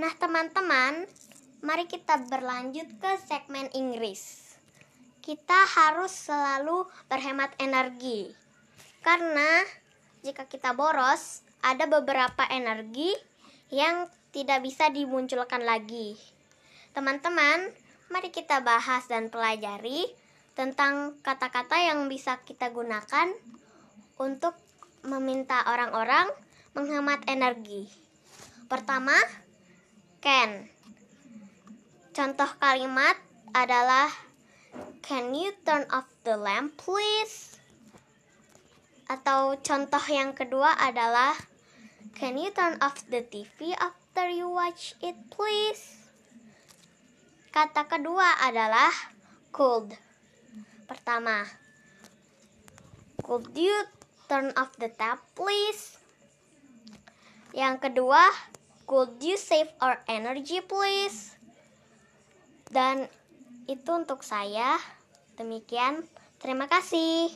Nah, teman-teman, mari kita berlanjut ke segmen Inggris. Kita harus selalu berhemat energi. Karena jika kita boros, ada beberapa energi yang tidak bisa dimunculkan lagi. Teman-teman, mari kita bahas dan pelajari tentang kata-kata yang bisa kita gunakan untuk meminta orang-orang menghemat energi. Pertama, can. Contoh kalimat adalah Can you turn off the lamp please? Atau contoh yang kedua adalah Can you turn off the TV after you watch it please? Kata kedua adalah could. Pertama, could you turn off the tap please? Yang kedua, could you save our energy please? Dan itu untuk saya. Demikian, terima kasih.